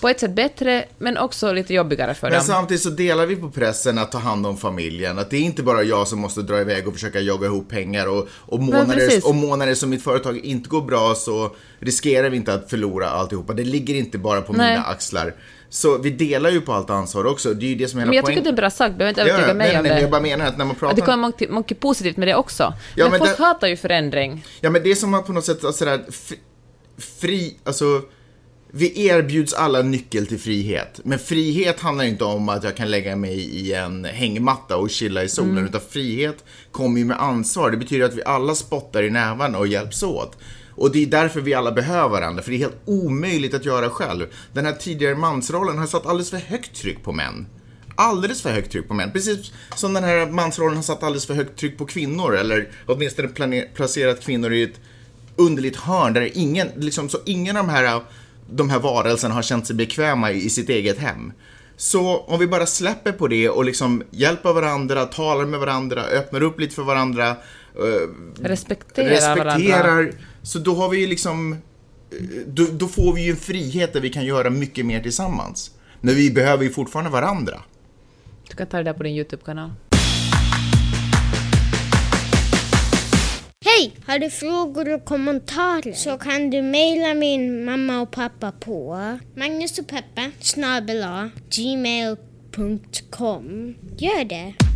på ett sätt bättre, men också lite jobbigare för Men dem. samtidigt så delar vi på pressen att ta hand om familjen. Att det är inte bara jag som måste dra iväg och försöka jogga ihop pengar. Och, och, månader, och månader som mitt företag inte går bra så riskerar vi inte att förlora alltihopa. Det ligger inte bara på Nej. mina axlar. Så vi delar ju på allt ansvar också. Det är ju det som är hela Men jag tycker poängen. att det är bra sagt, behöver inte Ja, övertyga mig nej, om nej, men det. jag bara menar att när man pratar Att det kommer mycket, mycket positivt med det också. Ja, men, men folk det- hatar ju förändring. Ja, men det är som att på något sätt, sådär, fri, alltså, vi erbjuds alla nyckel till frihet. Men frihet handlar inte om att jag kan lägga mig i en hängmatta och chilla i solen, utan frihet kommer ju med ansvar. Det betyder att vi alla spottar i nävarna och hjälps åt. Och det är därför vi alla behöver varandra, för det är helt omöjligt att göra själv. Den här tidigare mansrollen har satt alldeles för högt tryck på män alldeles för högt tryck på män. Precis som den här mansrollen har satt alldeles för högt tryck på kvinnor. Eller åtminstone placerat kvinnor i ett underligt hörn där ingen, liksom, så ingen av de här, de här varelserna har känt sig bekväma i, sitt eget hem. Så om vi bara släpper på det och liksom hjälper varandra, talar med varandra, öppnar upp lite för varandra. eh, Respekterar, respekterar varandra. så då har vi ju liksom eh, då, då får vi ju en frihet där vi kan göra mycket mer tillsammans. Men vi behöver ju fortfarande varandra. Du kan ta det där på din YouTube-kanal. Hej! Har du frågor och kommentarer så kan du mejla min mamma och pappa på Magnus gmail.com. Gör det!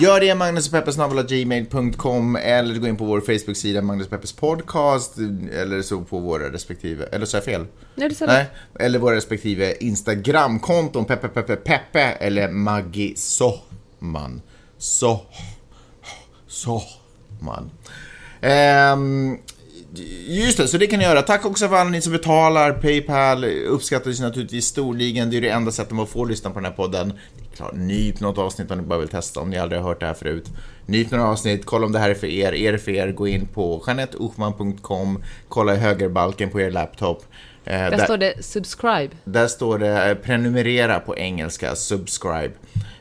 Gör det magnuspeppers.gmail.com eller gå in på vår Facebook-sida Magnus Peppers Podcast eller så på våra respektive, eller så är jag fel? Nej, det sa Nej, eller våra respektive Instagramkonton Peppe Peppe Peppe eller Maggie Sohman. Så, Sohman. Ehm, Just det, så det kan ni göra. Tack också för alla ni som betalar. Paypal uppskattas naturligtvis storligen. Det är det enda sättet man får lyssna på den här podden. Klart, nyp något avsnitt om ni bara vill testa, om ni aldrig har hört det här förut. Nyp några avsnitt, kolla om det här är för er. Är det för er, gå in på jeanetteochman.com, kolla i högerbalken på er laptop. Eh, Där står det subscribe. där står det eh, prenumerera på engelska, subscribe.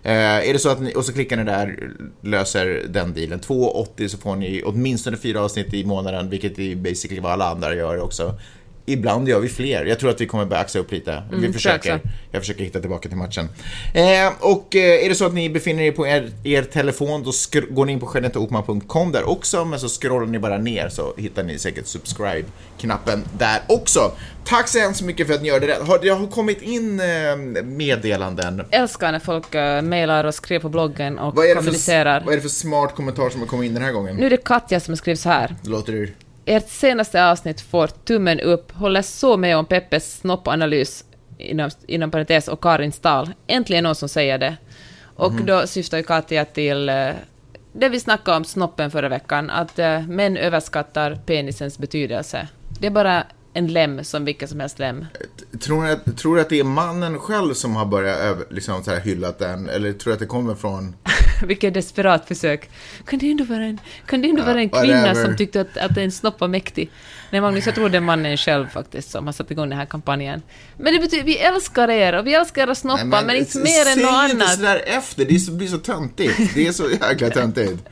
Eh, är det så att ni, och så klickar ni där, löser den dealen. 2,80 så får ni åtminstone fyra avsnitt i månaden, vilket är basically vad alla andra gör också. Ibland gör vi fler. Jag tror att vi kommer börja axa upp lite. vi Mm, försöker. försök Jag försöker hitta tillbaka till matchen. Eh, och eh, är det så att ni befinner er på er, er telefon, då går ni in på jeanetteokman.com där också, men så scrollar ni bara ner så hittar ni säkert subscribe-knappen där också. Tack så hemskt mycket för att ni gör det. Har, det har kommit in eh, meddelanden. Älskar när folk uh, mejlar och skriver på bloggen och Vad kommunicerar. för, vad är det för smart kommentar som har kommit in den här gången? Nu är det Katja som skriver så här. Det låter du... Ert senaste avsnitt får tummen upp, håller så med om Peppes snoppanalys, inom, inom parentes, och Karin Stahl. Äntligen någon som säger det. Och Mhm. då syftar ju Katja till eh, det vi snackade om snoppen förra veckan, att eh, män överskattar penisens betydelse. Det är bara en lem som vilken som helst lem. Tror du, att, tror att det är mannen själv som har börjat liksom, så här, hyllat den? Eller tror du att det kommer från... <laughs> Vilket desperat försök. Kan det ändå vara en, kan det ändå vara en kvinna whatever. som tyckte att, att en snopp var mäktig? Nej, Magnus, jag tror det är mannen själv faktiskt som har satt igång den här kampanjen. Men det betyder, vi älskar er och vi älskar era snoppar, Nej, men, inte s- mer än säg något inte annat. sådär efter, det så, blir så töntigt. Det är så <laughs> jäkla töntigt.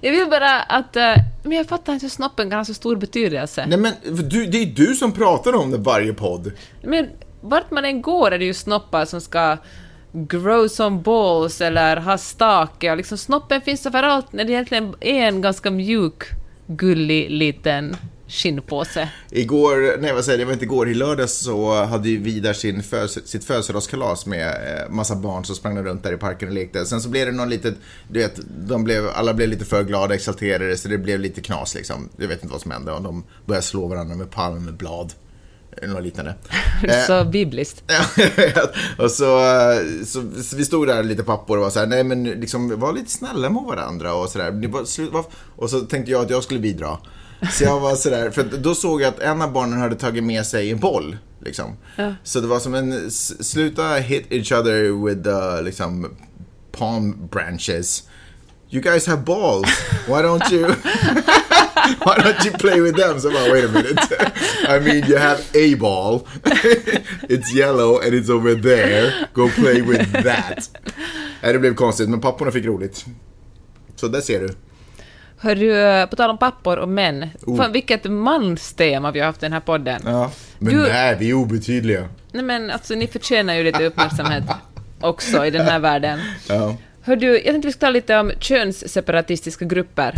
Jag vill bara att... eh, men jag fattar inte hur snoppen kan ha så stor betydelse. Nej men, du, det är du som pratar om det varje podd. Men vart man än går är det ju snoppar som ska grow some balls eller ha stake och liksom snoppen finns överallt när det egentligen är en ganska mjuk, gullig liten skinnpåse. Igår, nej vad säger jag, det var inte igår, i lördags så hade ju Vidar sin föds, sitt födelsedagskalas med eh, massa barn som sprang runt där i parken och lekte. Sen så blev det någon litet, du vet, de blev, alla blev lite för glada, exalterade, så det blev lite knas liksom. Jag vet inte vad som hände och de började slå varandra med palmblad. Eller något liknande. <laughs> Eh, Så bibliskt. <laughs> Ja, jag vet. och så, så, så vi stod där lite pappor och var så här, nej men liksom var lite snälla mot varandra och slut- var- Och så tänkte jag att jag skulle bidra. Så jag var sådär, för att då såg jag att en av barnen hade tagit med sig en boll. Liksom. Så det var som en, sluta hit each other with the, liksom, palm branches. You guys have balls. Why don't you <laughs> <laughs> Why don't you play with them? Så jag bara, wait a minute. I mean, you have a ball. <laughs> it's yellow and it's over there. Go play with that. Nej, det blev konstigt, men papporna fick roligt. Så där ser du. Hör du, på tal om pappor och män, Oh. fan vilket manstema vi har haft i den här podden. Ja. Men Du- nej, vi är obetydliga. Nej men alltså ni förtjänar ju lite uppmärksamhet <laughs> också i den här världen. Ja. Hör du, jag tänkte vi ska tala lite om könsseparatistiska grupper.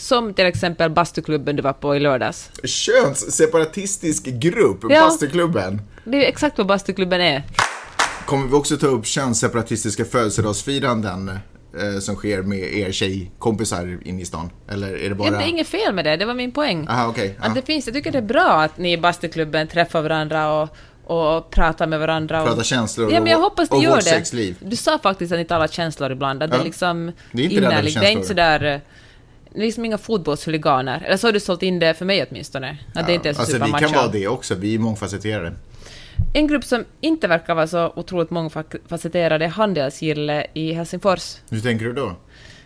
Som till exempel bastuklubben du var på i lördags. Könssepaраtistisk grupp, Ja. Bastuklubben. Det är ju exakt vad bastuklubben är. Kommer vi också ta upp könsseparatistiska födelsedagsfiranden eh, som sker med er tjejkompisar inne i stan? Eller är det bara... Ja, det är inget fel med det, det var min poäng. Aha, okej. Att ja. det finns, jag tycker det är bra att ni i bastuklubben träffar varandra och, och pratar med varandra. Och, Pratar känslor ja, men jag och- hoppas ni och gör vårt det. sexliv. Du sa faktiskt att ni talar känslor ibland, att det Ja. är liksom Vi är inte innerligt. Det är inte sådär... eh, är liksom inga fotbollshuliganer. Eller så har du sålt in det för mig åtminstone. Att det inte är så alltså, vi kan vara det också, vi är mångfacetterade. En grupp som inte verkar vara så otroligt mångfacetterad är Handelsgille i Helsingfors. Hur tänker du då?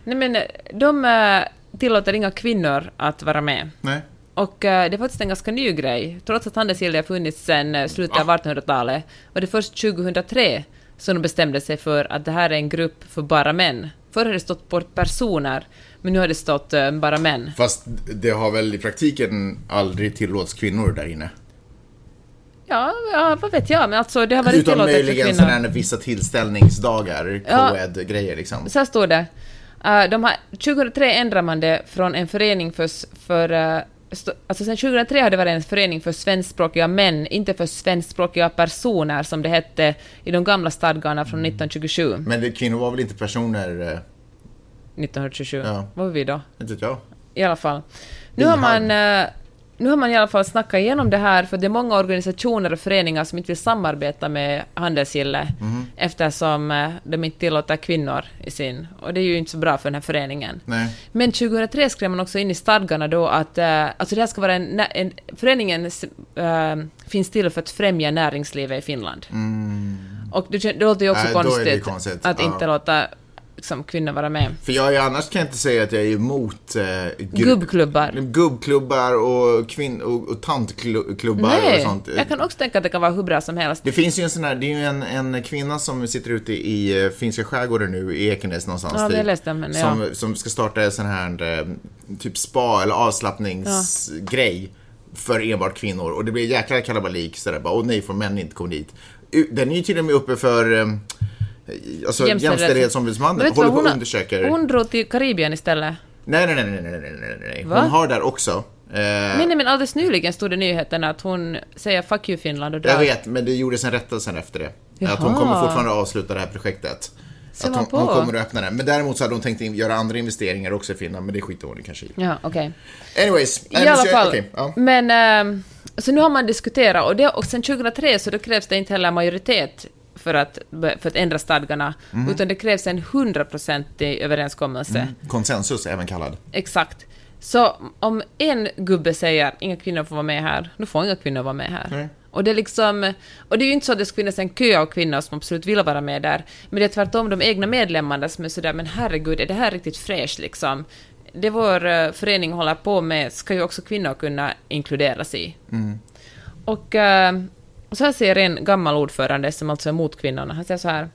Nej men, de eh, tillåter inga kvinnor att vara med. Nej? Och eh, det är faktiskt en ganska ny grej. Trots att handelsgilde har funnits sedan eh, slutet av 1800-talet var det först 2003 som de bestämde sig för att det här är en grupp för bara män. Förr har det stått på personer, men nu har det stått eh, bara män. Fast det har väl i praktiken aldrig tillåts kvinnor där inne? Ja, ja, vad vet jag, men alltså det har varit Utom tillåtet för möjligen kvinnor. sådana vissa tillställningsdagar, Ja. co-ed-grejer liksom. Så här står det. Eh, de har, 2003 ändrade man det från en förening för... för eh, st- alltså sen 2003 har det varit en förening för svenskspråkiga män, inte för svenskspråkiga personer som det hette i de gamla stadgarna från 1927. Men det, kvinnor var väl inte personer, eh, 1927. Ja. Vad var vi då? inte jag. I alla fall. Nu har man... eh, nu har man i alla fall snackat igenom det här, för det är många organisationer och föreningar som inte vill samarbeta med Handelsgille, Mhm. eftersom eh, de inte tillåter kvinnor i sin... Och det är ju inte så bra för den här föreningen. Nej. Men 2003 skrev man också in i stadgarna då att eh, alltså det här ska vara en, en föreningen eh, finns till för att främja näringslivet i Finland. Och det, det låter ju också Mm. det konstigt, konstigt, att ja. inte låta liksom, kvinnor vara med. För jag är annars kan jag inte säga att jag är emot eh, Gubbklubbar. gubbklubbar och, kvinn- och, och tantklubbar och Nej, sånt. jag kan också tänka att det kan vara hur bra som helst. Det finns ju en sån här, det är ju en, en kvinna som sitter ute i eh, finska skärgården nu, i Ekenäs någonstans. Ja, har typ, läst om henne, som, ja. som ska starta en sån här eh, typ spa eller avslappningsgrej för enbart kvinnor. Och det blir jäkla kalabalik sådär bara, åh nej, får män inte komma dit. Den är ju till och med uppe för eh, alltså jämställdhetsombudsmannen håller på och undersöker. Hon drog till Karibien istället. Nej, nej, nej, nej, nej, nej, nej. Va? Hon har där också. Eh, men, nej, men alldeles nyligen stod det i nyheterna att hon säger fuck you Finland och drar. Jag vet, men det gjordes en rättelse efter det. Jaha. Att hon kommer fortfarande att avsluta det här projektet. Ser att hon, hon, kommer att öppna det. Men däremot så hade hon tänkt göra andra investeringar också i Finland, men det skiter hon i Ja, okej. Okay. Anyways. I alla fall. Okay, ja. Men, äh, så nu har man diskuterat och, det, och sen 2003 så då krävs det inte heller majoritet för att, för att ändra stadgarna, utan det krävs en hundraprocentig överenskommelse. Konsensus även kallad. Exakt. Så om en gubbe säger inga kvinnor får vara med här, då får inga kvinnor vara med här. Nej. Och det är liksom, och det är ju inte så att det ska finnas en kö av kvinnor som absolut vill vara med där, men det är tvärtom de egna medlemmarna som är sådär, men herregud, är det här riktigt fräscht liksom? Det vår eh, förening håller på med ska ju också kvinnor kunna inkluderas i. Och eh, så här säger en gammal ordförande som alltså är mot kvinnorna, han säger så här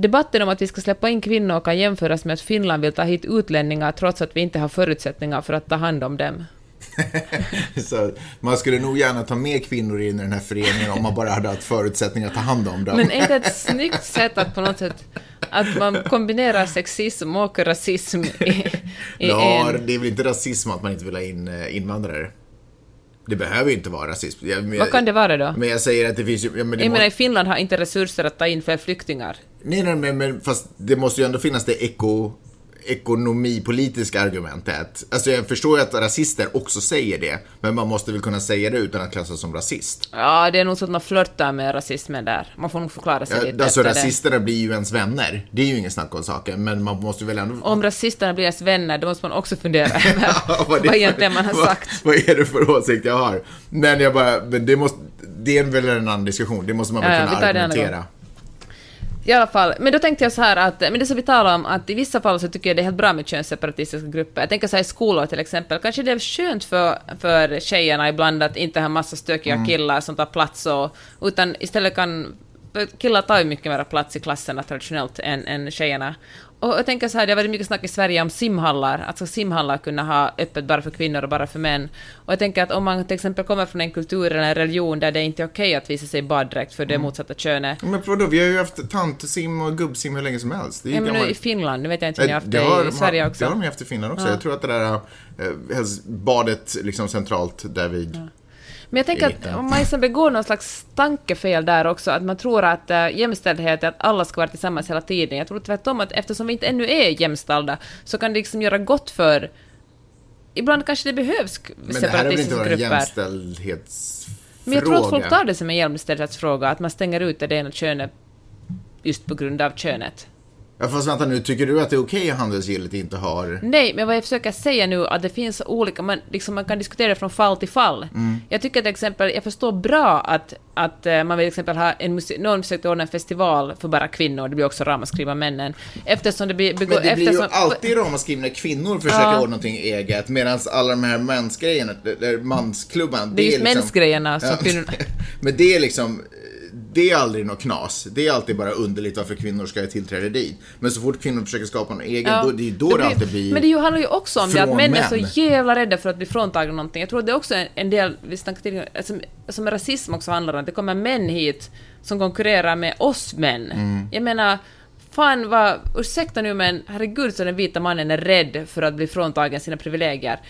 Debatten om att vi ska släppa in kvinnor kan jämföras med att Finland vill ta hit utlänningar trots att vi inte har förutsättningar för att ta hand om dem. <laughs> Så man skulle nog gärna ta med kvinnor in i den här föreningen om man bara hade haft förutsättningar att ta hand om dem. Men är det ett snyggt sätt att på något sätt att man kombinerar sexism och rasism i, i ja, en... det är väl inte rasism att man inte vill ha in eh, invandrare? Det behöver ju inte vara rasism. Jag, men, Vad kan det vara då? Men jag säger att det finns ju... Ja, men det Jag menar, i Finland har inte resurser att ta in fler flyktingar. nej, nej, men, men fast det måste ju ändå finnas det eko, ekonomipolitiska argumentet. Alltså jag förstår ju att rasister också säger det, men man måste väl kunna säga det utan att klassas som rasist. Ja, det är nog så att man flörtar med rasismen där. Man får nog förklara sig Ja, lite alltså efter det. rasisterna blir ju ens vänner. Det är ju ingen snack om saken, men man måste väl ändå... Om rasisterna blir ens vänner, då måste man också fundera över <laughs> Ja, vad, det- <laughs> egentligen man har vad- sagt. Vad är det för åsikt jag har? Men jag bara, men det måste, det är väl en annan diskussion. Det måste man väl Ja, kunna argumentera. I alla fall, men då tänkte jag så här att, men det som vi talar om, att i vissa fall så tycker jag det är helt bra med könsseparatistiska grupper. Jag tänker så här i skolor till exempel, kanske det är skönt för, för tjejerna ibland att inte ha massa stökiga Mm. killar som tar plats och, utan istället kan, killar tar ju mycket mer plats i klasserna traditionellt än, än tjejerna. Och jag tänker så här, det har varit mycket snack i Sverige om simhallar, att ska simhallar kunna ha öppet bara för kvinnor och bara för män. Och jag tänker att om man till exempel kommer från en kultur eller en religion där det inte är okej att visa sig baddräkt för det Mm. motsatta könet, Men vadå, vi har ju haft tantsim och gubbsim hur länge som helst. Det är Ja, men nu i Finland, nu vet jag inte om ni har haft det, har i Sverige också. Det har de ju haft i Finland också. Jag tror att det där eh, badet liksom centralt där vid... Men jag tänker att om man liksom begår någon slags tankefel där också, att man tror att äh, jämställdhet är att alla ska vara tillsammans hela tiden. Jag tror tvärtom att eftersom vi inte ännu är jämställda så kan det liksom göra gott för... Ibland kanske det behövs Men det här är väl inte bara en jämställdhetsfråga? Men jag tror att folk tar det som en jämställdhetsfråga, att man stänger ut det ena könet just på grund av könet. Ja, fast vänta nu, tycker du att det är okej att handelsgillet inte har... Nej, men vad jag försöker säga nu att det finns olika, man, liksom, man kan diskutera det från fall till fall. Mm. Jag tycker till exempel, jag förstår bra att, att eh, man vill till exempel ha en musik, någon försökte ordna en festival för bara kvinnor, det blir också ramaskri männen, eftersom det blir... Men det blir ju eftersom, alltid ramaskri när kvinnor försöker Ja. ordna någonting eget, medan alla de här mansgrejerna, eller mansklubbarna, Det är just liksom- mensgrejerna som Ja, kvinnor... <laughs> Men det är liksom, det är aldrig något knas. Det är alltid bara underligt varför kvinnor ska ha tillträde dit. Men så fort kvinnor försöker skapa någon egen, Ja. då, det är då det, alltid blir... Men det ju- handlar ju också om det att män är så jävla rädda för att bli fråntagna någonting. Jag tror det är också en, en del, vi tidigare, som, som rasism också handlar om, att det kommer män hit som konkurrerar med oss män. Mm. Jag menar, fan vad, ursäkta nu men herregud så den vita mannen är rädd för att bli fråntagen sina privilegier.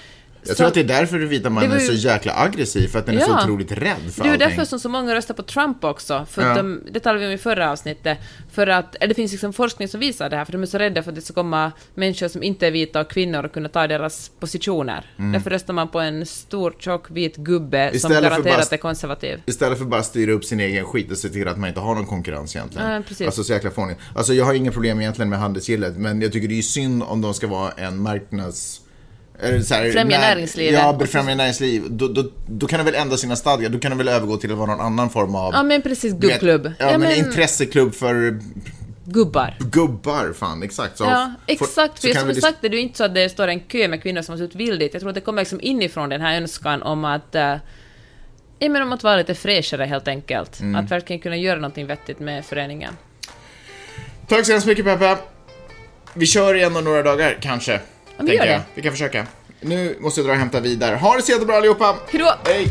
Jag tror att det är därför vita mannen var är så ju- jäkla aggressiv, för att den är så Ja. otroligt rädd för Det är ju därför som så många röstar på Trump också, för Ja. de, det talade vi om i förra avsnittet, för att, eller det finns liksom forskning som visar det här, för de är så rädda för att det ska komma människor som inte är vita och kvinnor och kunna ta deras positioner. Därför röstar man på en stor tjock vit gubbe som Mm. Istället för garanterat bara- är konservativ. Istället för bara styra upp sin egen skit och se till att man inte har någon konkurrens egentligen. Ja, precis. Alltså så jäkla fånigt. Alltså jag har inga problem egentligen med handelsgillet, men jag tycker det är synd om de ska vara en marknads... här, Främja när- näringslivet. Ja, befrämja näringsliv. Då, då, då kan de väl ändra sina stadgar. Då kan de väl övergå till att vara någon annan form av... Ja men precis, gubbklubb. Ja, men, intresseklubb för Gubbar. gubbar, fan, exakt. Så Ja, exakt. För kan som du sagt, det är ju inte så att det står en kö med kvinnor som absolut vill dit. Jag tror att det kommer liksom inifrån den här önskan om att... Uh, jag menar om att vara lite fräschare helt enkelt. Mm. Att verkligen kunna göra någonting vettigt med föreningen. Tack så hemskt mycket Peppe. Vi kör igen om några dagar, kanske. Vi tänker gör jag. det. Vi kan försöka. Nu måste jag dra och hämta vidare. Ha det så jättebra allihopa! Hejdå! Hej!